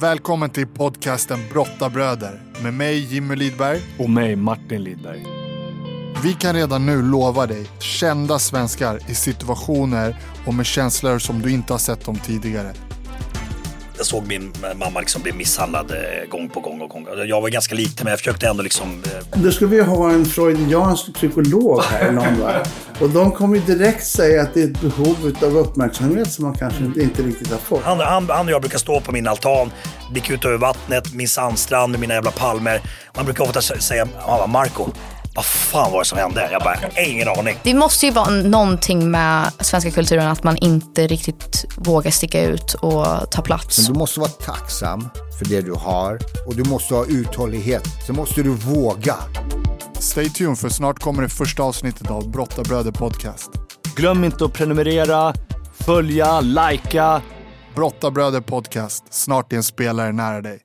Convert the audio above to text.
Välkommen till podcasten Brottabröder med mig Jimmy Lidberg. Och mig Martin Lidberg. Vi kan redan nu lova dig kända svenskar i situationer och med känslor som du inte har sett dem tidigare. Jag såg min mamma liksom bli misshandlad eh, gång på gång och gång. Jag var ganska liten men jag försökte ändå liksom... eh, Då skulle vi ha en freudiansk psykolog här någon va? Och de kommer ju direkt säga att det är ett behov av uppmärksamhet som man kanske inte riktigt har fått. Han, han, han och jag brukar stå på min altan, blicka ut över vattnet, min sandstrand mina jävla palmer. Man brukar ofta säga, Marco, vad fan var det som hände? Jag bara, ingen aning. Det måste ju vara någonting med svenska kulturen att man inte riktigt vågar sticka ut och ta plats. Men du måste vara tacksam för det du har och du måste ha uthållighet. Så måste du våga. Stay tuned för snart kommer det första avsnittet av Brottabröder Podcast. Glöm inte att prenumerera, följa, likea. Brottabröder Podcast, snart i en spelare nära dig.